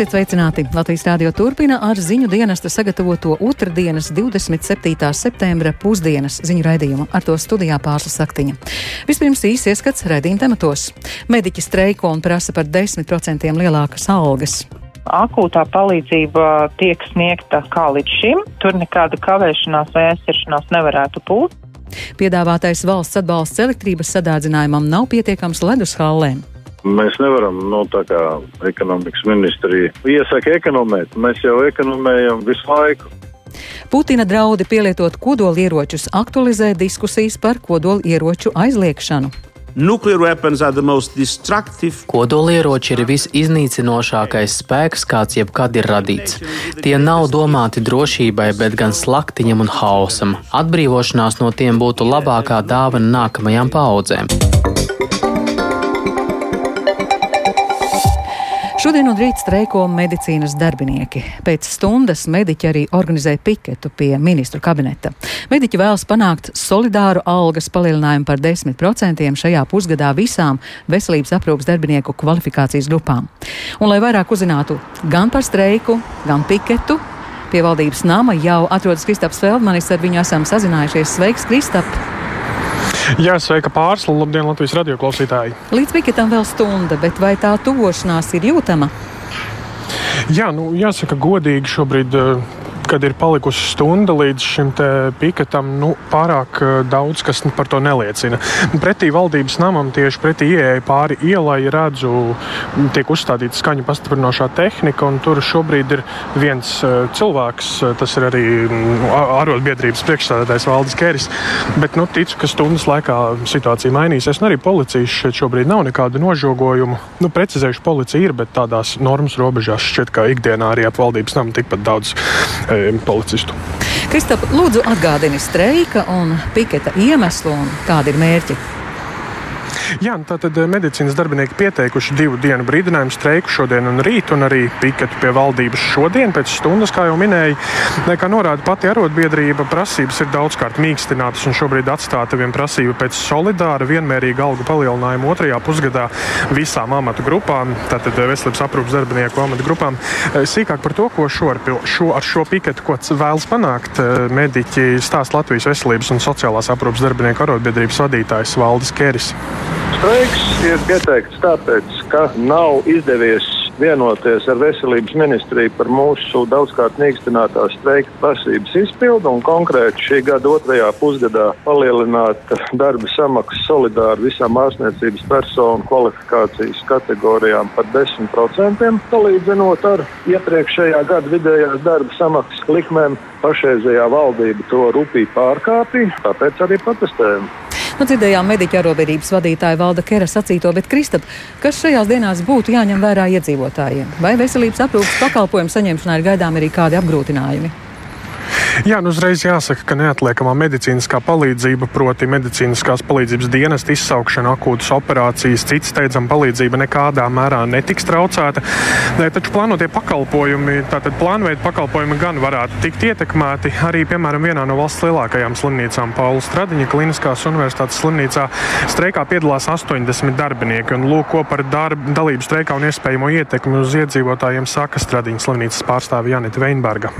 Esiet sveicināti! Latvijas rādio turpina ar ziņu dienesta sagatavoto otrdienas 27. septembra pusdienas ziņu raidījumu. Ar to studijā pārslas saktiņa. Vispirms īsi ieskats raidījuma tematos. Mediķi streiko un prasa par 10% lielākas algas. Akūtā palīdzība tiek sniegta kā līdz šim. Tur nekāda kavēšanās vai aizsiršanās nevarētu būt. Piedāvātais valsts atbalsts elektrības sadārdzinājumam nav pietiekams ledus hallēm. Mēs nevaram, nu, tā kā ekonomikas ministrija iesaka ekonomēt. Mēs jau ekonomējam visu laiku. Putina draudi pielietot kodolieročus aktualizē diskusijas par kodolieroču aizliekšanu. Kodolieroči ir visiznīcinošākais spēks, kāds jebkad ir radīts. Tie nav domāti drošībai, bet gan slaktiņam un hausam. Atbrīvošanās no tiem būtu labākā dāvana nākamajām paudzēm. Šodien un rīt streiko medicīnas darbinieki. Pēc stundas mediķi arī organizē piketu pie ministru kabineta. Mediķi vēlas panākt solidāru algas palielinājumu par 10% šajā pusgadā visām veselības aprūpas darbinieku kvalifikācijas grupām. Un, lai vairāk uzzinātu gan par streiku, gan piketu, pie valdības nama jau atrodas Kristaps Feldmanis, ar viņu esam sazinājušies. Sveiks, Kristap! Jā, sveika pārsla, labdien, Latvijas radio klausītāji! Līdz piketam vēl stunda, bet vai tā tuvošanās ir jūtama? Jā, nu, jāsaka, godīgi šobrīd uh, kad ir palikusi stunda līdz šim piketam, nu, pārāk eh, daudz kas par to neliecina. Pretī valdības namam, tieši pretī ieeja pāri ielai, redzu, tiek uzstādīta skaņu pastiprinošā tehnika, un tur šobrīd ir viens eh, cilvēks, tas ir arī mm, arotbiedrības priekšstādātājs Valdis Keris. Bet nu, ticu, ka stundas laikā situācija mainīsies, un arī policijas šeit šobrīd nav nekādu nožogojumu. Nu, precizējuši, policija ir, bet tādās normas robežās šķiet, ka ikdienā arī ap valdības namu tikpat daudz e, policistu. Kristap, lūdzu atgādini streika un piketa iemeslu un kādi ir mērķi. Jā, nu tātad eh, medicīnas darbinieki pieteikuši divu dienu brīdinājumu streiku šodien un rīt, un arī piketu pie valdības šodien pēc stundas, kā jau minēju. Kā norāda pati arotbiedrība, prasības ir daudzkārt mīkstinātas un šobrīd atstāta vien prasība pēc solidāra, vienmērīga algu palielinājuma otrajā pusgadā visām amatu grupām, tātad eh, veselības aprūpas darbinieku amatu grupām. Eh, sīkāk par to, ko šo ar, šo, ar šo piketu, vēlas panākt mediķi, stāsta Latvijas veselības un sociālās aprūpas darbinieku arotbiedrības vadītājs Valdis Keris. Streiks ir pieteikts tāpēc, ka nav izdevies vienoties ar veselības ministriju par mūsu daudzkārt mīkstinātās streika prasības izpildu un konkrēti šī gada otrajā pusgadā palielināt darba samaksas solidāri visām ārstniecības personu kvalifikācijas kategorijām par 10%, salīdzinot ar iepriekšējā gada vidējās darba samaksas likmēm. Pašreizējā valdība to rūpīgi pārkāpja, tāpēc arī protestējam. Nu, dzirdējām mediķa arotbiedrības vadītāja Valda Kera sacīto, bet Kristap, kas šajās dienās būtu jāņem vērā iedzīvotājiem? Vai veselības aprūpas pakalpojumu saņemšanā ir gaidām arī kādi apgrūtinājumi? Jā, nu uzreiz jāsaka, ka neatliekamā medicīniskā palīdzība, proti medicīniskās palīdzības dienesta izsaukšana, akūtas operācijas, cits steidzama palīdzība nekādā mērā netiks traucēta. Taču plānotie pakalpojumi, tātad plānveida pakalpojumi gan varētu tikt ietekmēti. Arī, piemēram, vienā no valsts lielākajām slimnīcām, Paula Stradiņa Kliniskās universitātes slimnīcā, streikā piedalās 80 darbinieki. Un lūk, ko par darbu, dalību streikā un iespējamo ietekmi uz iedzīvotājiem saka Stradiņas slimnīcas pārstāve Janita Veinberga.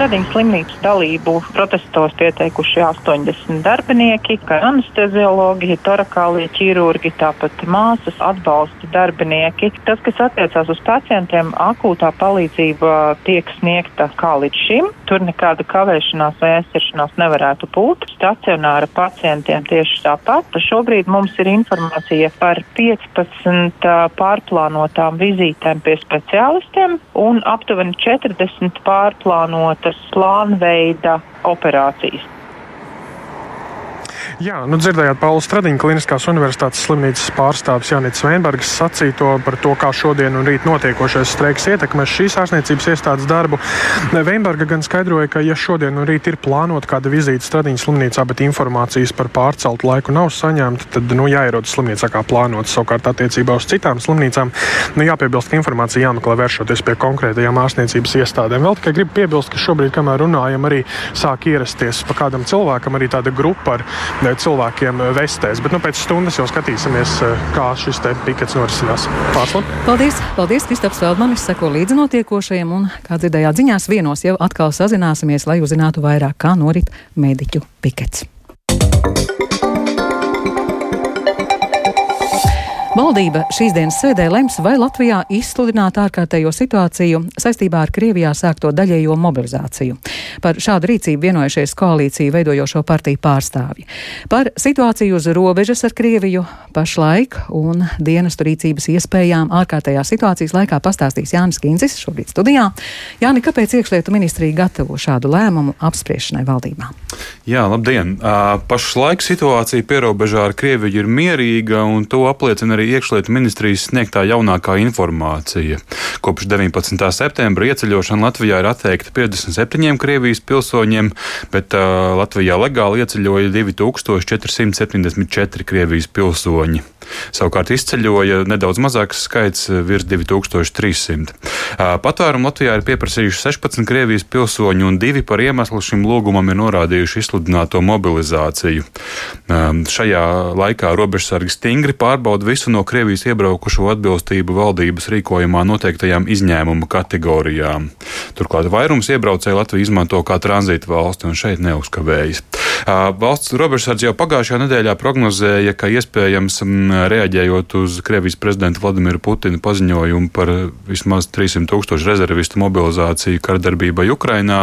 Stradiņas slimnīcas dalību protestos pieteikuši 80 darbinieki, kā anesteziologi, torakālie ķirurgi, tāpat māsas atbalsta darbinieki. Tas, kas attiecās uz pacientiem, akūtā palīdzība tiek sniegta kā līdz šim. Tur nekāda kavēšanās vai aizsiršanās nevarētu būt. Stacionāra pacientiem tieši tāpat. Šobrīd mums ir informācija par 15 pārplānotām vizītēm pie speciālistiem un aptuveni 40 pārplānot tas plānveida operācijas. Jā, nu dzirdējāt Paula Stradiņa Kliniskās universitātes slimnīcas pārstāvis Janits Veinbergs sacīto par to, kā šodien un rīt notiekošais streiks ietekmēs šīs ārstniecības iestādes darbu. Veinberga gan skaidroja, ka ja šodien un rīt ir plānota kāda vizīte Stradiņas slimnīcā, bet informācijas par pārceltu laiku nav saņemta, tad nu, jāierodas slimnīcā kā plānots. Savukārt attiecībā uz citām slimnīcām nu, jāpiebilst, ka informācija jāmeklē vēršoties pie konkrētajām ārstniecības iestādēm. Vēl tikai gribu piebilst, ka šobrīd, kamēr runājam, arī sāk ierasties pa kādam cilvēkam arī tāda grupa ar cilvēkiem vestēs. Bet nu, pēc stundas jau skatīsimies, kā šis pikets norisinās. Pārsla. Paldies! Paldies, Kristaps Feldmanis, seko līdzi notiekošajiem un, kā dzirdējāt ziņās, vienos jau atkal sazināsimies, lai uzzinātu vairāk, kā norit mediķu pikets. Valdība šīs dienas sēdē lems, vai Latvijā izsludināt ārkārtējo situāciju saistībā ar Krievijā sākto daļējo mobilizāciju. Par šādu rīcību vienojušies koalīciju veidojošo partiju pārstāvji. Par situāciju uz robežas ar Krieviju pašlaik un dienestu rīcības iespējām ārkārtējās situācijas laikā pastāstīs Jānis Kinzis šobrīd studijā. Jāni, kāpēc iekšlietu ministrija gatavo šādu lēmumu apspriešanai valdībā? Jā, labdien! Pašlaik situācija pierobežā ar Krieviju ir mierīga un to apliecina arī iekšlietu ministrijas sniegtā jaunākā informācija. Kopš 19. septembra ieceļošana Latvijā ir atteikta 57 Krievijas pilsoņiem, bet uh, Latvijā legāli ieceļoja 2474 Krievijas pilsoņi. Savukārt izceļoja nedaudz mazāks skaits, virs 2300. Patvērumu Latvijā ir pieprasījuši 16 Krievijas pilsoņi, un divi par iemeslu šim lūgumam ir norādījuši izsludināto mobilizāciju. Šajā laikā robežsargi stingri pārbauda visu no Krievijas iebraukušo atbilstību valdības rīkojumā noteiktajām izņēmuma kategorijām. Turklāt vairums iebraucēju Latviju izmanto kā tranzīta valsti un šeit neuzkavējas. Valsts robežsardze jau pagājušajā nedēļā prognozēja, ka iespējams reaģējot uz Krievijas prezidenta Vladimira Putina paziņojumu par vismaz 300 tūkstošu rezervistu mobilizāciju kardarbībai Ukrainā,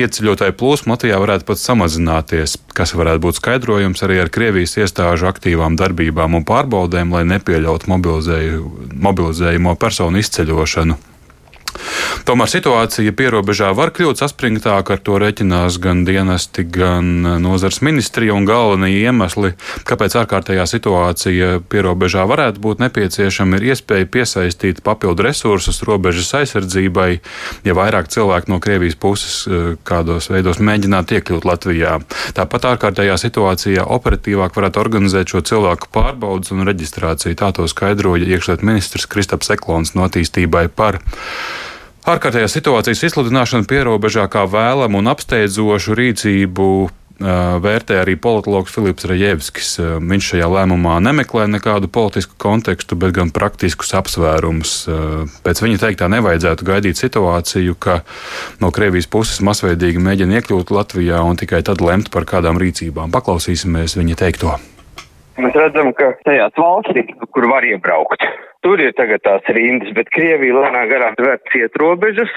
ieceļotāju plūsma Latvijā varētu pat samazināties, kas varētu būt skaidrojums arī ar Krievijas iestāžu aktīvām darbībām un pārbaudēm, lai nepieļautu mobilizējumu personu izceļošanu. Tomēr situācija pierobežā var kļūt saspringtāka, ar to reķinās gan dienesti, gan nozars ministrija galvenie iemesli, kāpēc ārkārtējā situācija pierobežā varētu būt nepieciešama, ir iespēja piesaistīt papildu resursus robežas aizsardzībai, ja vairāk cilvēku no Krievijas puses eh, kādos veidos mēģinātu iekļūt Latvijā. Tāpat ārkārtējā situācijā operatīvāk varētu organizēt šo cilvēku pārbaudas un reģistrāciju. Tā to skaidroja iekšliet ministrs Kristaps Eklons no attīstībai par Ārkārtējā situācijas izsludināšana pierobežā kā vēlamu un apsteidzošu rīcību vērtē arī politologs Filips Rejevskis. Viņš šajā lēmumā nemeklē nekādu politisku kontekstu, bet gan praktiskus apsvērumus. Pēc viņa teiktā nevajadzētu gaidīt situāciju, ka no Krievijas puses masveidīgi mēģina iekļūt Latvijā un tikai tad lemt par kādām rīcībām. Paklausīsimies viņa teikto. Mēs redzam, ka tajās valstīs, kur var iebraukt, Tur ir tagad tās rindas, bet Krievija lēnā garā vērt ciet robežas,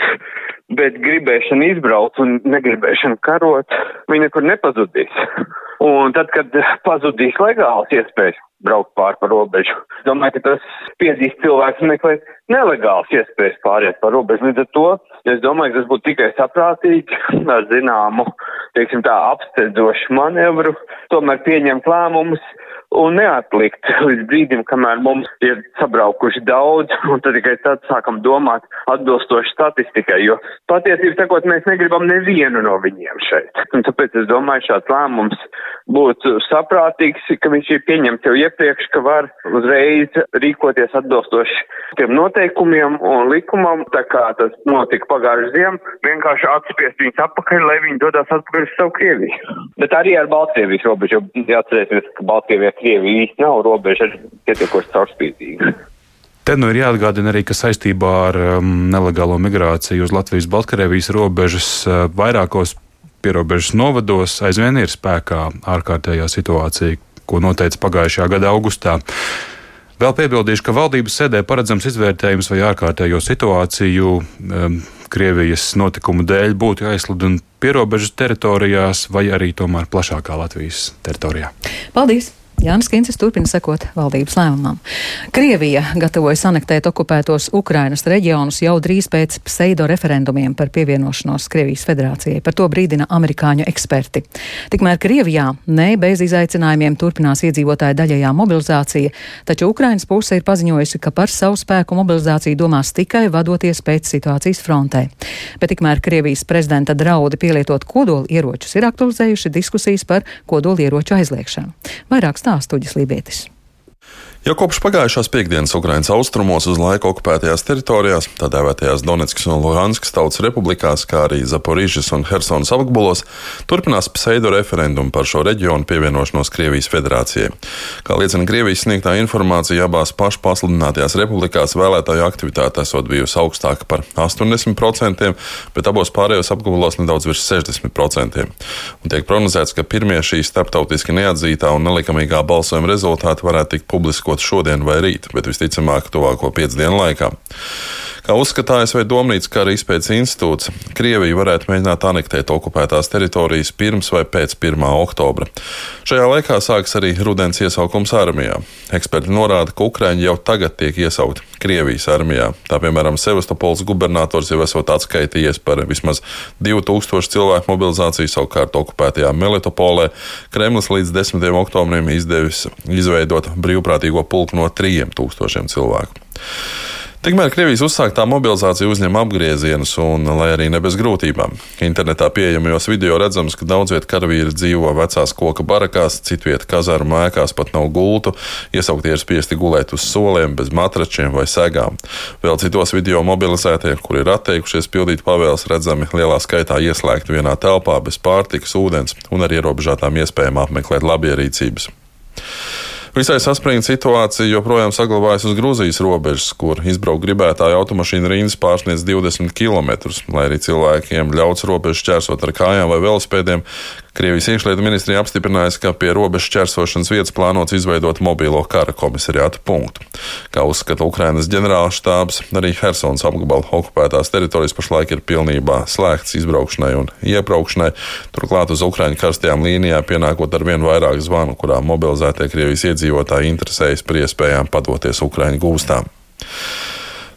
bet gribēšana izbraukt un negribēšana karot, viņa nekur nepazudīs. Un tad, kad pazudīs legāls iespējas braukt pāri pa robežu, domāju, ka tas piedīs cilvēks meklēt nelegāls iespējas pāriet pa robežu. Līdz ar to es domāju, ka tas būtu tikai saprātīgi ar zināmu, teiksim tā, apsteidzošu manevru, tomēr pieņemt lēmumus un neatlikt līdz brīdim, kamēr mums ir sabraukuši daudz, un tad tikai tad sākam domāt atbilstoši statistikai, jo patiesībā sakot, mēs negribam nevienu no viņiem šeit. Un tāpēc es domāju, šāds lēmums būtu saprātīgs, ka viņš ir pieņemts jau iepriekš, ka var uzreiz rīkoties atbilstoši tiem noteikumiem un likumam, tā kā tas notika pagājušajā ziemā, vienkārši atspiest viņus atpakaļ, lai viņi dodas atpakaļ uz savu Krieviju. Bet arī ar Baltkrievijas robežu, jo jāatcerēsimies, ka Baltkrievija Krievija īsti nav robeža pietiekoši caurspīdīga. Te nu ir jāatgādina arī, ka saistībā ar um, nelegālo migrāciju uz Latvijas-Baltkrievijas robežas uh, vairākos pierobežas novados aizvien ir spēkā ārkārtējā situācija, ko noteica pagājušā gada augustā. Vēl piebildīšu, ka valdības sēdē paredzams izvērtējums vai ārkārtējo situāciju um, Krievijas notikumu dēļ būtu jāizsludina pierobežas teritorijās vai arī tomēr plašākā Latvijas teritorijā. Paldies! Jānis Kincis turpina sekot valdības lēmumam. Krievija gatavojas anektēt okupētos Ukrainas reģionus jau drīz pēc pseido referendumiem par pievienošanos Krievijas federācijai. Par to brīdina amerikāņu eksperti. Tikmēr Krievijā ne bez izaicinājumiem turpinās iedzīvotāju daļējā mobilizācija, taču Ukrainas puse ir paziņojusi, ka par savu spēku mobilizāciju domās tikai vadoties pēc situācijas frontē. Bet tikmēr Krievijas prezidenta draudi pielietot kodoli ieročus ir aktualizējuši diskusijas par kodoli ieroču aizliekšanu. Vairāk stāstu Uģis Lībietis. Jau kopš pagājušās piekdienas Ukrainas austrumos uz laiku okupētajās teritorijās, tā dēvētajās Donetskas un Luhanskas tautas republikās, kā arī Zaporižas un Helsonas apgabalos, turpinās pseido referendumu par šo reģionu pievienošanos Krievijas federācijai. Kā liecina Krievijas sniegtā informācija, abās pašpasludinātajās republikās vēlētāju aktivitāte esot bijusi augstāka par 80%, bet abos pārējos apgabalos nedaudz virs 60%. Un tiek prognozēts, ka pirmie šīs starptautiski neatzītā un nelikumīgā balsojuma rezultāti varētu tikt publiskot šodien vai rīt, bet visticamāk tuvāko piecu dienu laikā. Kā uzskata ASV Domnīcas kara izpētes institūts, Krievija varētu mēģināt anektēt okupētās teritorijas pirms vai pēc 1. oktobra. Šajā laikā sāks arī rudens iesaukums armijā. Eksperti norāda, ka Ukraiņi jau tagad tiek iesaukti Krievijas armijā. Tā piemēram, Sevastopols gubernators jau esot atskaitījies par vismaz 2000 cilvēku mobilizāciju, savukārt okupētajā Melitopolē Kremlis līdz 10. oktobrim izdevis izveidot brīvprātīgo pulku no 3000 cilvēku. Tikmēr Krievijas uzsāktā mobilizācija uzņem apgriezienus, un, lai arī ne bez grūtībām, internetā pieejamajos video redzams, ka daudz vietu karavīri dzīvo vecās koka barakās, citvieta kazāru mēkās pat nav gultu, iesauktie ir spiesti gulēt uz soliem, bez matračiem vai segām. Vēl citos video mobilizētie, kuri ir atteikušies pildīt pavēles, redzami lielā skaitā ieslēgti vienā telpā bez pārtikas, ūdens un ar ierobežotām iespējām apmeklēt labierīcības. Visai saspringta situācija joprojām saglabājas uz Grūzijas robežas, kur izbraukt gribētāju automašīnu rindas pārsniedz 20 km, lai arī cilvēkiem ļauts robežu šķērsot ar kājām vai velospēdiem. Krievijas iekšlietu ministrija apstiprinājusi, ka pie robežas čērsošanas vietas plānots izveidot mobilo kara komisariātu punktu. Kā uzskata Ukrainas ģenerālštābs, arī Helsonas apgabala okupētās teritorijas pašlaik ir pilnībā slēgts izbraukšanai un iebraukšanai. Turklāt uz Ukraiņu karstajām līnijām pienākot ar vien vairāk zvanu, kurām mobilizētie Krievijas iedzīvotāji interesējas par iespējām padoties Ukraiņu gūstām.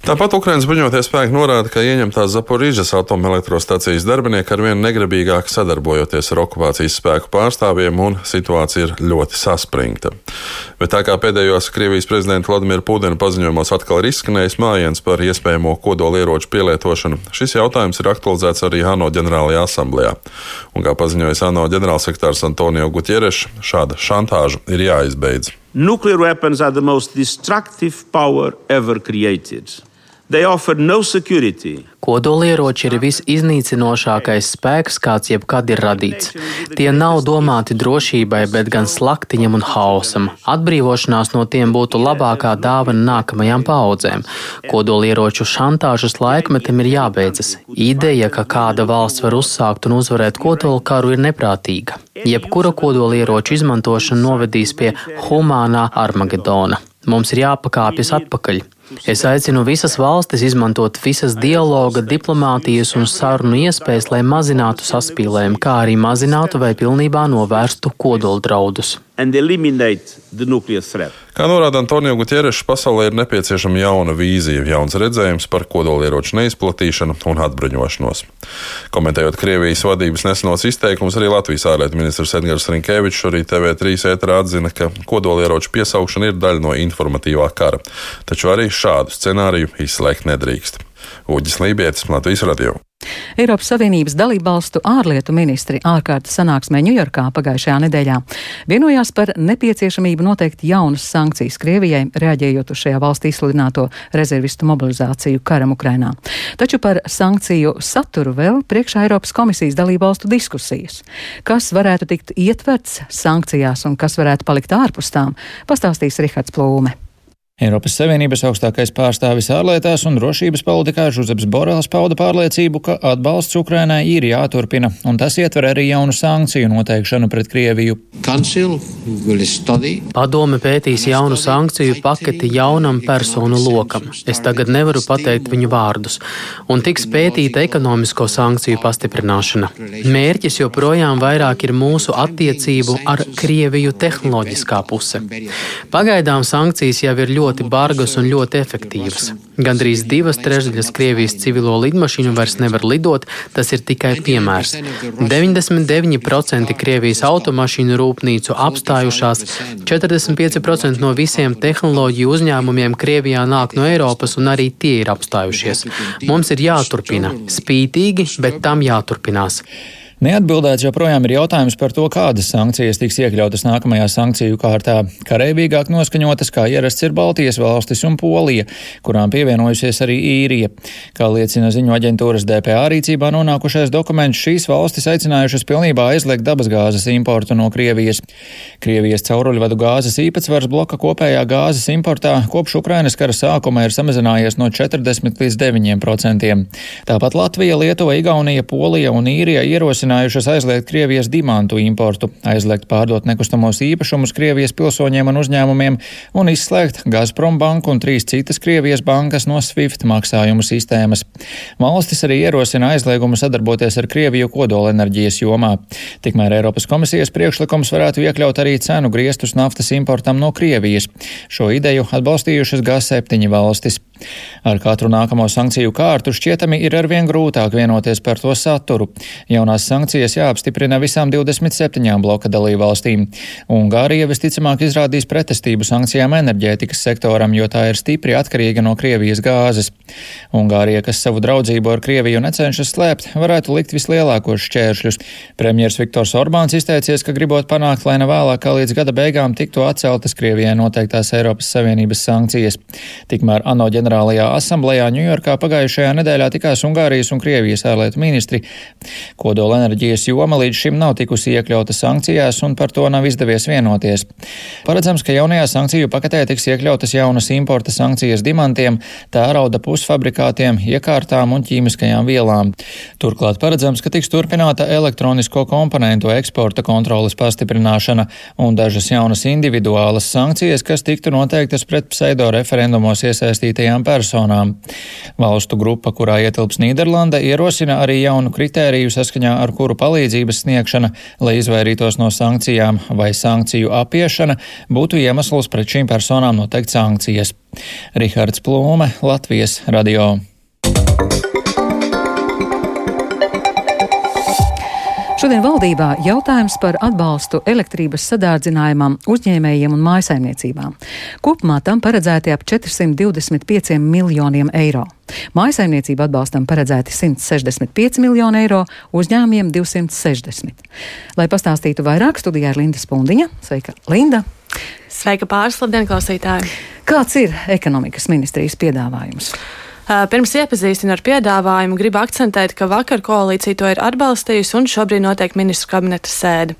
Tāpat Ukraiņas bruņoties spēki norāda, ka ieņemtās Zaporīžas atomelektrostacijas darbinieki arvien negribīgāk sadarbojoties ar okupācijas spēku pārstāvjiem, un situācija ir ļoti saspringta. Bet tā kā pēdējos Krievijas prezidenta Vladimira Putina paziņojumos atkal ir izskanējis mājiens par iespējamo kodolieroču pielietošanu, šis jautājums ir aktualizēts arī ANO ģenerālajā asamblējā. Un kā paziņojis ANO ģenerālsekretārs Antonio Gutierreš, šāda šantāža ir jāizbeidz. Nuclear weapons are the most destructive power ever created. No Kodolieroči ir visiznīcinošākais spēks, kāds jebkad ir radīts. Tie nav domāti drošībai, bet gan slaktiņam un hausam. Atbrīvošanās no tiem būtu labākā dāvana nākamajām paudzēm. Kodolieroču šantāžas laikmetam ir jābeidzas. Ideja, ka kāda valsts var uzsākt un uzvarēt kodolu karu, ir neprātīga. Jebkura kodolieroču izmantošana novedīs pie humānā Armagedona. Mums ir jāpakāpjas atpakaļ. Es aicinu visas valstis izmantot visas dialoga, diplomātijas un sarunu iespējas, lai mazinātu saspīlējumu, kā arī mazinātu vai pilnībā novērstu kodoldraudus. Kā norāda Antonio Gutierrešs, pasaulē ir nepieciešama jauna vīzija, jauns redzējums par kodolieroču neizplatīšanu un atbruņošanos. Komentējot Krievijas vadības nesenos izteikumus, arī Latvijas ārlietu ministrs Edgars Rinkevičs arī TV3 ēterā atzina, ka kodolieroču piesaukšana ir daļa no informatīvā kara, taču arī šādu scenāriju izslēgt nedrīkst. Uģis Lībijams, Latvijas Radio. Eiropas Savienības dalībvalstu ārlietu ministri ārkārtas sanāksmē Ņujorkā pagājušajā nedēļā vienojās par nepieciešamību noteikt jaunas sankcijas Krievijai, reaģējot uz šajā valstī izsludināto rezervistu mobilizāciju karam Ukrainā. Taču par sankciju saturu vēl priekšā Eiropas komisijas dalībvalstu diskusijas. Kas varētu tikt ietverts sankcijās un kas varētu palikt ārpus tām, pastāstīs Rihards Plūme. Eiropas Savienības augstākais pārstāvis ārlietās un drošības politikā Žuzeps Borels pauda pārliecību, ka atbalsts Ukrainai ir jāturpina, un tas ietver arī jaunu sankciju noteikšanu pret Krieviju. Padome pētīs jaunu sankciju paketi jaunam personu lokam. Es tagad nevaru pateikt viņu vārdus, un tiks pētīta ekonomisko sankciju pastiprināšana. Mērķis joprojām vairāk ir mūsu attiecību ar Krieviju tehnoloģiskā puse. Pagaidām sankcijas jau ir ļoti ļoti bargas un ļoti efektīvas. Gandrīz divas trešdaļas Krievijas civilo lidmašīnu vairs nevar lidot, tas ir tikai piemērs. 99% Krievijas automašīnu rūpnīcu apstājušās, 45% no visiem tehnoloģiju uzņēmumiem Krievijā nāk no Eiropas un arī tie ir apstājušies. Mums ir jāturpina, spītīgi, bet tam jāturpinās. Neatbildēts joprojām ir jautājums par to, kādas sankcijas tiks iekļautas nākamajā sankciju kārtā. Kareivīgāk noskaņotas, kā ierasts ir Baltijas valstis un Polija, kurām pievienojusies arī īrija. Kā liecina ziņu aģentūras DPA rīcībā nonākušais dokuments, šīs valstis aicinājušas pilnībā aizliegt dabasgāzes importu no Krievijas. Krievijas cauruļvadu gāzes īpatsvars bloka kopējā gāzes importā kopš Ukrainas kara sākuma ir samazinājies no 40 līdz 9 procentiem. Tāpat Latvija, Lietuva, Igaunija, Polija un Īrija ierosina aicinājušas aizliegt Krievijas dimantu importu, aizliegt pārdot nekustamos īpašumus Krievijas pilsoņiem un uzņēmumiem un izslēgt Gazprom banku un trīs citas Krievijas bankas no SWIFT maksājumu sistēmas. Valstis arī ierosina aizliegumu sadarboties ar Krieviju kodolenerģijas jomā. Tikmēr Eiropas komisijas priekšlikums varētu iekļaut arī cenu griestus naftas importam no Krievijas. Šo ideju atbalstījušas G7 valstis. Ar katru nākamo sankciju kārtu šķietami ir arvien grūtāk vienoties par to saturu. Jaunās sankcijas jāapstiprina visām 27 bloka dalībvalstīm. Ungārija visticamāk izrādīs pretestību sankcijām enerģētikas sektoram, jo tā ir stipri atkarīga no Krievijas gāzes. Ungārija, kas savu draudzību ar Krieviju necenšas slēpt, varētu likt vislielākos šķēršļus. Premjers Viktors Orbāns izteicies, ka gribot panākt, lai ne vēlāk kā līdz gada beigām tiktu atceltas Krievijai noteiktās Eiropas Savienības sankcijas. Tikmēr ANO ģenerālajā asamblējā Ņujorkā pagājušajā nedēļā tikās Ungārijas un Krievijas ārlietu ministri. Kodola enerģijas joma līdz šim nav tikusi iekļauta sankcijās, un par to nav izdevies vienoties. Paredzams, ka jaunajā sankciju paketē tiks iekļautas jaunas importa sankcijas dimantiem, tērauda pusfabrikātiem, iekārtām un ķīmiskajām vielām. Turklāt paredzams, ka tiks turpināta elektronisko komponentu eksporta kontrolas pastiprināšana un dažas jaunas individuālas sankcijas, kas tiktu noteiktas pret pseido referendumos iesaistītajām personām. Valstu grupa, kurā ietilps Nīderlanda, ierosina arī jaunu kritēriju, saskaņā ar kuru palīdzības sniegšana, lai izvairītos no sankcijām vai sankciju apiešana, būtu iemesls pret šīm personām noteikt sankcijas. Rihards Plūme, Latvijas radio. Šodien valdībā jautājums par atbalstu elektrības sadārdzinājumam uzņēmējiem un mājasaimniecībām. Kopumā tam paredzēti ap 425 miljoniem eiro. Mājasaimniecību atbalstam paredzēti 165 miljoni eiro, uzņēmumiem 260. Lai pastāstītu vairāk, studijā ir Linda Spundiņa. Sveika, Linda! Sveika pārslabdien, klausītāji! Kāds ir ekonomikas ministrijas piedāvājums? Pirms iepazīstinu ar piedāvājumu, gribu akcentēt, ka vakar koalīcija to ir atbalstījusi un šobrīd notiek ministru kabineta sēde.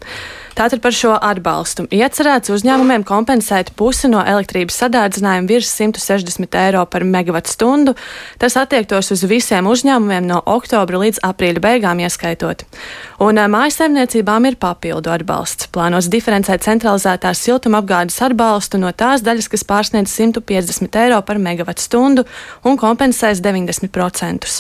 Tātad par šo atbalstu. Iecerēts uzņēmumiem kompensēt pusi no elektrības sadārdzinājuma virs 160 eiro par megawatu stundu. Tas attiektos uz visiem uzņēmumiem no oktobra līdz aprīļa beigām ieskaitot. Un mājasemniecībām ir papildu atbalsts. Plānos diferencēt centralizētās siltumapgādes atbalstu no tās daļas, kas pārsniedz 150 eiro par megawatu stundu un kompensēs 90%.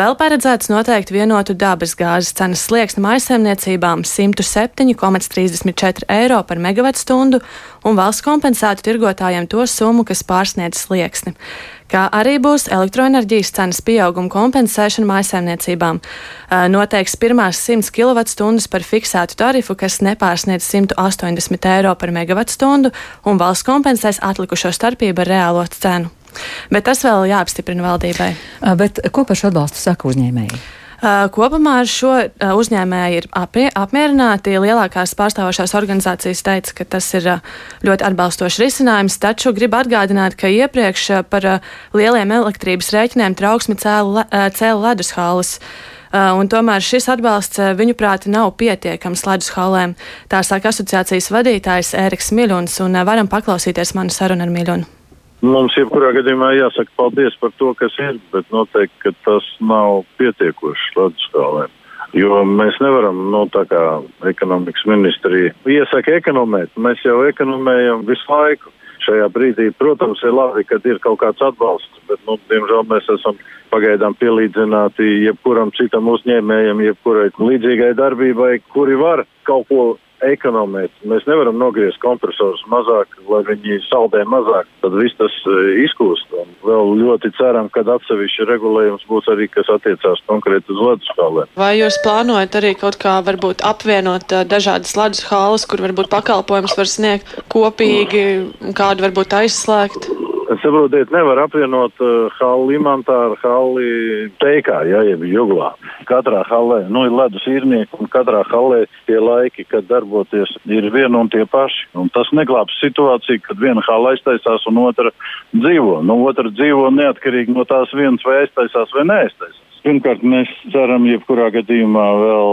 Vēl paredzēts noteikt vienotu dabas gāzes cenas slieksni mājasemniecībām 107 1,34 eiro par megawattstundu un valsts kompensētu tirgotājiem to summu, kas pārsniedz slieksni kā arī būs elektroenerģijas cenas pieauguma kompensēšana mājsaimniecībām. Noteiks pirmās 100 kWh par fiksētu tarifu, kas nepārsniedz 180 eiro par megawattstundu, un valsts kompensēs atlikušo starpību ar reālo cenu. Bet tas vēl jāapstiprina valdībai. Bet ko par šo atbalstu saka uzņēmēji? Kopumā ar šo uzņēmēju ir apmierināti. Lielākās pārstāvošās organizācijas teica, ka tas ir ļoti atbalstošs risinājums, taču gribu atgādināt, ka iepriekš par lieliem elektrības rēķiniem trauksmi cēla, cēla ledus halas. Un tomēr šis atbalsts, viņuprāt, nav pietiekams ledus halēm. Tā saka asociācijas vadītājs Ēriks Miļuns, un varam paklausīties manu sarunu ar Miļunu. Mums jebkurā gadījumā jāsaka paldies par to, kas ir, bet noteikti, tas nav pietiekoši leduskalēm. Jo mēs nevaram, nu, tā kā ekonomikas ministrija iesaka ekonomēt, mēs jau ekonomējam visu laiku. Šajā brīdī, protams, ir labi, ka ir kaut kāds atbalsts, bet, nu, diemžēl mēs esam pagaidām pielīdzināti jebkuram citam uzņēmējam, jebkurai līdzīgai darbībai, kuri var kaut ko ekonomēt. Mēs nevaram nogriezt kompresorus mazāk, lai viņi saldē mazāk. Tad viss tas e, izkūst. Un vēl ļoti ceram, ka atsevišķi regulējums būs arī, kas attiecās konkrēti uz ledus hālēm. Vai jūs plānojat arī kaut kā varbūt apvienot e, dažādas ledus hālas, kur varbūt pakalpojums var sniegt kopīgi, kādu varbūt aizslēgt? Saprotiet, nevar apvienot uh, halli imantā ar halli teikā, ja, jeb juglā. Katrā hallē, nu, ir ledus īrnieki, un katrā hallē tie laiki, kad darboties, ir viena un tie paši. Un tas neglābs situāciju, kad viena halla aiztaisās un otra dzīvo. Nu, otra dzīvo neatkarīgi no tās vienas vai aiztaisās vai neaiztaisās. Pirmkārt, mēs ceram, jebkurā gadījumā vēl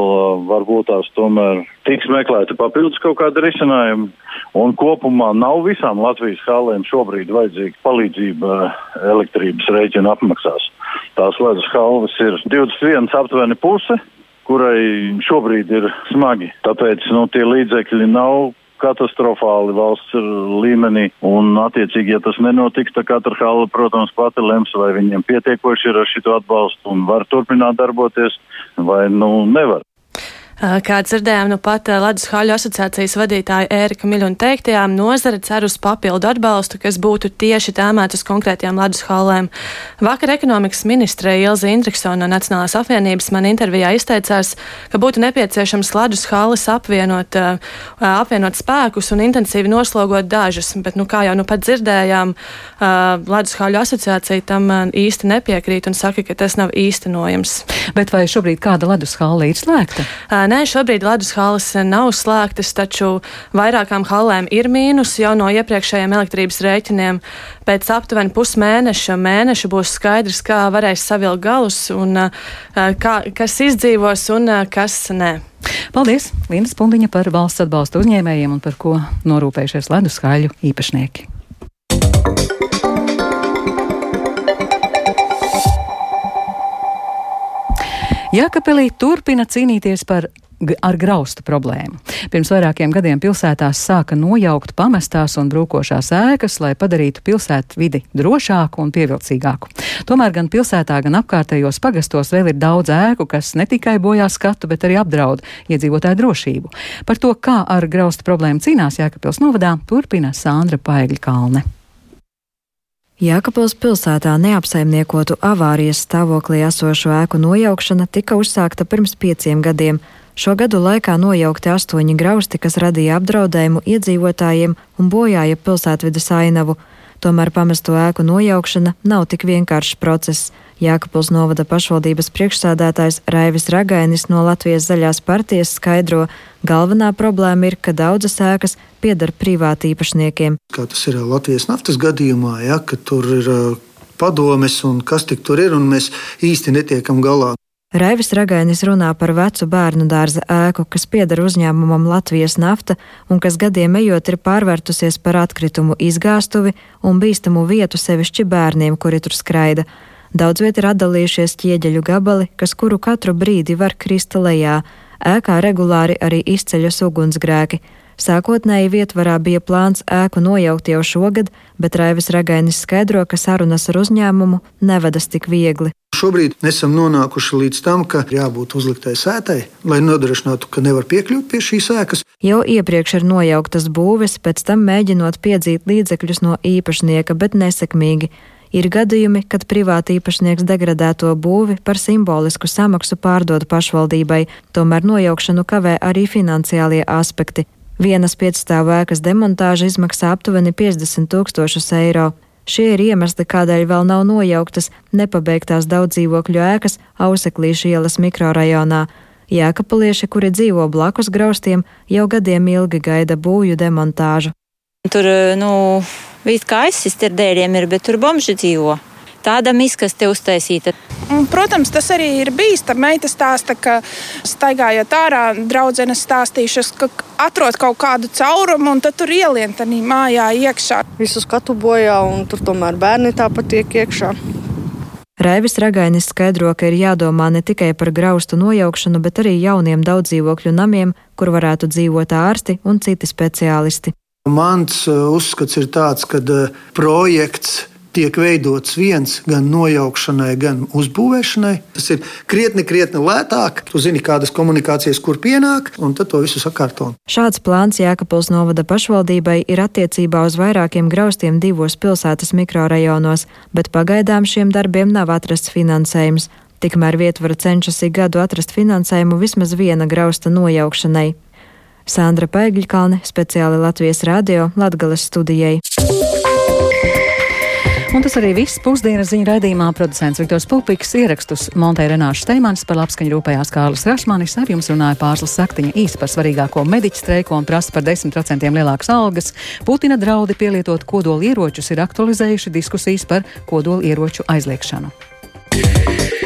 varbūt tās tomēr tiks meklēta papildus kaut kāda risinājuma. Un kopumā nav visām Latvijas hālēm šobrīd vajadzīga palīdzība elektrības rēķina apmaksās. Tās ledus halvas ir 21 aptuveni puse, kurai šobrīd ir smagi. Tāpēc nu, tie līdzekļi nav katastrofāli valsts līmenī, un attiecīgi, ja tas nenotiks, tad katra hala, protams, pati lems, vai viņiem pietiekoši ir ar šito atbalstu un var turpināt darboties, vai nu nevar. Kā dzirdējām, nu pat Ledus Haļu asociācijas vadītāja Ērika Miļuna teiktajām, nozare cer uz papildu atbalstu, kas būtu tieši tēmēts uz konkrētajām Ledus halēm. Vakar ekonomikas ministre Ilza Indriksona no Nacionālās apvienības man intervijā izteicās, ka būtu nepieciešams Ledus halas apvienot, apvienot spēkus un intensīvi noslogot dažas, bet, nu, kā jau nu pat dzirdējām, Ledus Haļu asociācija tam īsti nepiekrīt un saka, ka tas nav īstenojams. Bet vai šobrīd kāda Ledus hala ir slēgta? Nē, šobrīd ledus halas nav slēgtas, taču vairākām halēm ir mīnus jau no iepriekšējiem elektrības rēķiniem. Pēc aptuveni pusmēneša mēneša būs skaidrs, kā varēs savilkt galus un kā, kas izdzīvos un kas nē. Paldies, Linda Spundiņa, par valsts atbalstu uzņēmējiem un par ko norūpējušies ledus haļu īpašnieki. Jēkabelī turpina cīnīties par ar graustu problēmu. Pirms vairākiem gadiem pilsētās sāka nojaukt pamestās un brūkošās ēkas, lai padarītu pilsētu vidi drošāku un pievilcīgāku. Tomēr gan pilsētā, gan apkārtējos pagastos vēl ir daudz ēku, kas ne tikai bojā skatu, bet arī apdraud iedzīvotāju drošību. Par to, kā ar graustu problēmu cīnās Jēkabils novadā, turpina Sandra Paigļa Kalne. Jēkabils pilsētā neapsaimniekotu avārijas stāvoklī esošo ēku nojaukšana tika uzsākta pirms pieciem gadiem. Šo gadu laikā nojaukti astoņi grausti, kas radīja apdraudējumu iedzīvotājiem un bojāja pilsētvidas ainavu. Tomēr pamesto ēku nojaukšana nav tik vienkāršs process. Jākapils novada pašvaldības priekšsādātājs Raivis Ragainis no Latvijas zaļās partijas skaidro, galvenā problēma ir, ka daudzas ēkas pieder privāti īpašniekiem. Kā tas ir Latvijas naftas gadījumā, ja, ka tur ir padomes un kas tik tur ir, un mēs īsti netiekam galā. Raivis Ragainis runā par vecu bērnu dārza ēku, kas pieder uzņēmumam Latvijas nafta un kas gadiem ejot ir pārvērtusies par atkritumu izgāstuvi un bīstamu vietu sevišķi bērniem, kuri tur skraida. Daudz viet ir atdalījušies ķieģeļu gabali, kas kuru katru brīdi var krist lejā. Ēkā regulāri arī izceļas ugunsgrēki. Sākotnēji vietvarā bija plāns ēku nojaukt jau šogad, bet Raivis Ragainis skaidro, ka sarunas ar uzņēmumu nevedas tik viegli. Šobrīd esam nonākuši līdz tam, ka jābūt uzliktai sētai, lai nodrošinātu, ka nevar piekļūt pie šīs ēkas. Jau iepriekš ir nojauktas būves, pēc tam mēģinot piedzīt līdzekļus no īpašnieka, bet nesekmīgi. Ir gadījumi, kad privāti īpašnieks degradēto būvi par simbolisku samaksu pārdod pašvaldībai, tomēr nojaukšanu kavē arī finansiālie aspekti. Vienas piecstāvu ēkas demontāža izmaksā aptuveni 50 tūkstošus eiro. Šie ir iemesli, kādēļ vēl nav nojauktas nepabeigtās daudz dzīvokļu ēkas Auseklīša ielas mikrorajonā. Jēkapalieši, kuri dzīvo blakus graustiem, jau gadiem ilgi gaida būju demontāžu. Tur, nu, Viss kā aizsist ar dēļiem ir, bet tur bomži dzīvo. Tāda miskaste uztaisīta. Protams, tas arī ir bīstami. Meita stāsta, ka staigājot ārā, draudzenes stāstījušas, ka atrod kaut kādu caurumu un tad tur ielien tādā mājā iekšā. Visu skatu bojā, un tur tomēr bērni tāpat tiek iekšā. Raivis Ragainis skaidro, ka ir jādomā ne tikai par graustu nojaukšanu, bet arī jauniem daudzdzīvokļu namiem, kur varētu dzīvot ārsti un citi speciālisti. Mans uh, uzskats ir tāds, ka uh, projekts tiek veidots viens gan nojaukšanai, gan uzbūvēšanai. Tas ir krietni, krietni lētāk. Tu zini, kādas komunikācijas kur pienāk, un tad to visu sakārto. Šāds plāns Jēkabils novada pašvaldībai ir attiecībā uz vairākiem graustiem divos pilsētas mikrorajonos, bet pagaidām šiem darbiem nav atrasts finansējums. Tikmēr vietvara cenšas ik gadu atrast finansējumu vismaz viena grausta nojaukšanai. Sandra Paigļkalne, speciāli Latvijas radio Latgales studijai. Un tas arī viss pusdienas ziņu raidījumā. Producents Viktors Pupiks ierakstus Montē Renāša Steimans par labskaņu rūpējās Kārlis Rašmanis. Ar jums runāja Pārslas Saktiņa īsi par svarīgāko mediķu streiku un prasa par 10% lielākas algas. Putina draudi pielietot kodoli ieročus ir aktualizējuši diskusijas par kodoli ieroču aizliekšanu. Yeah.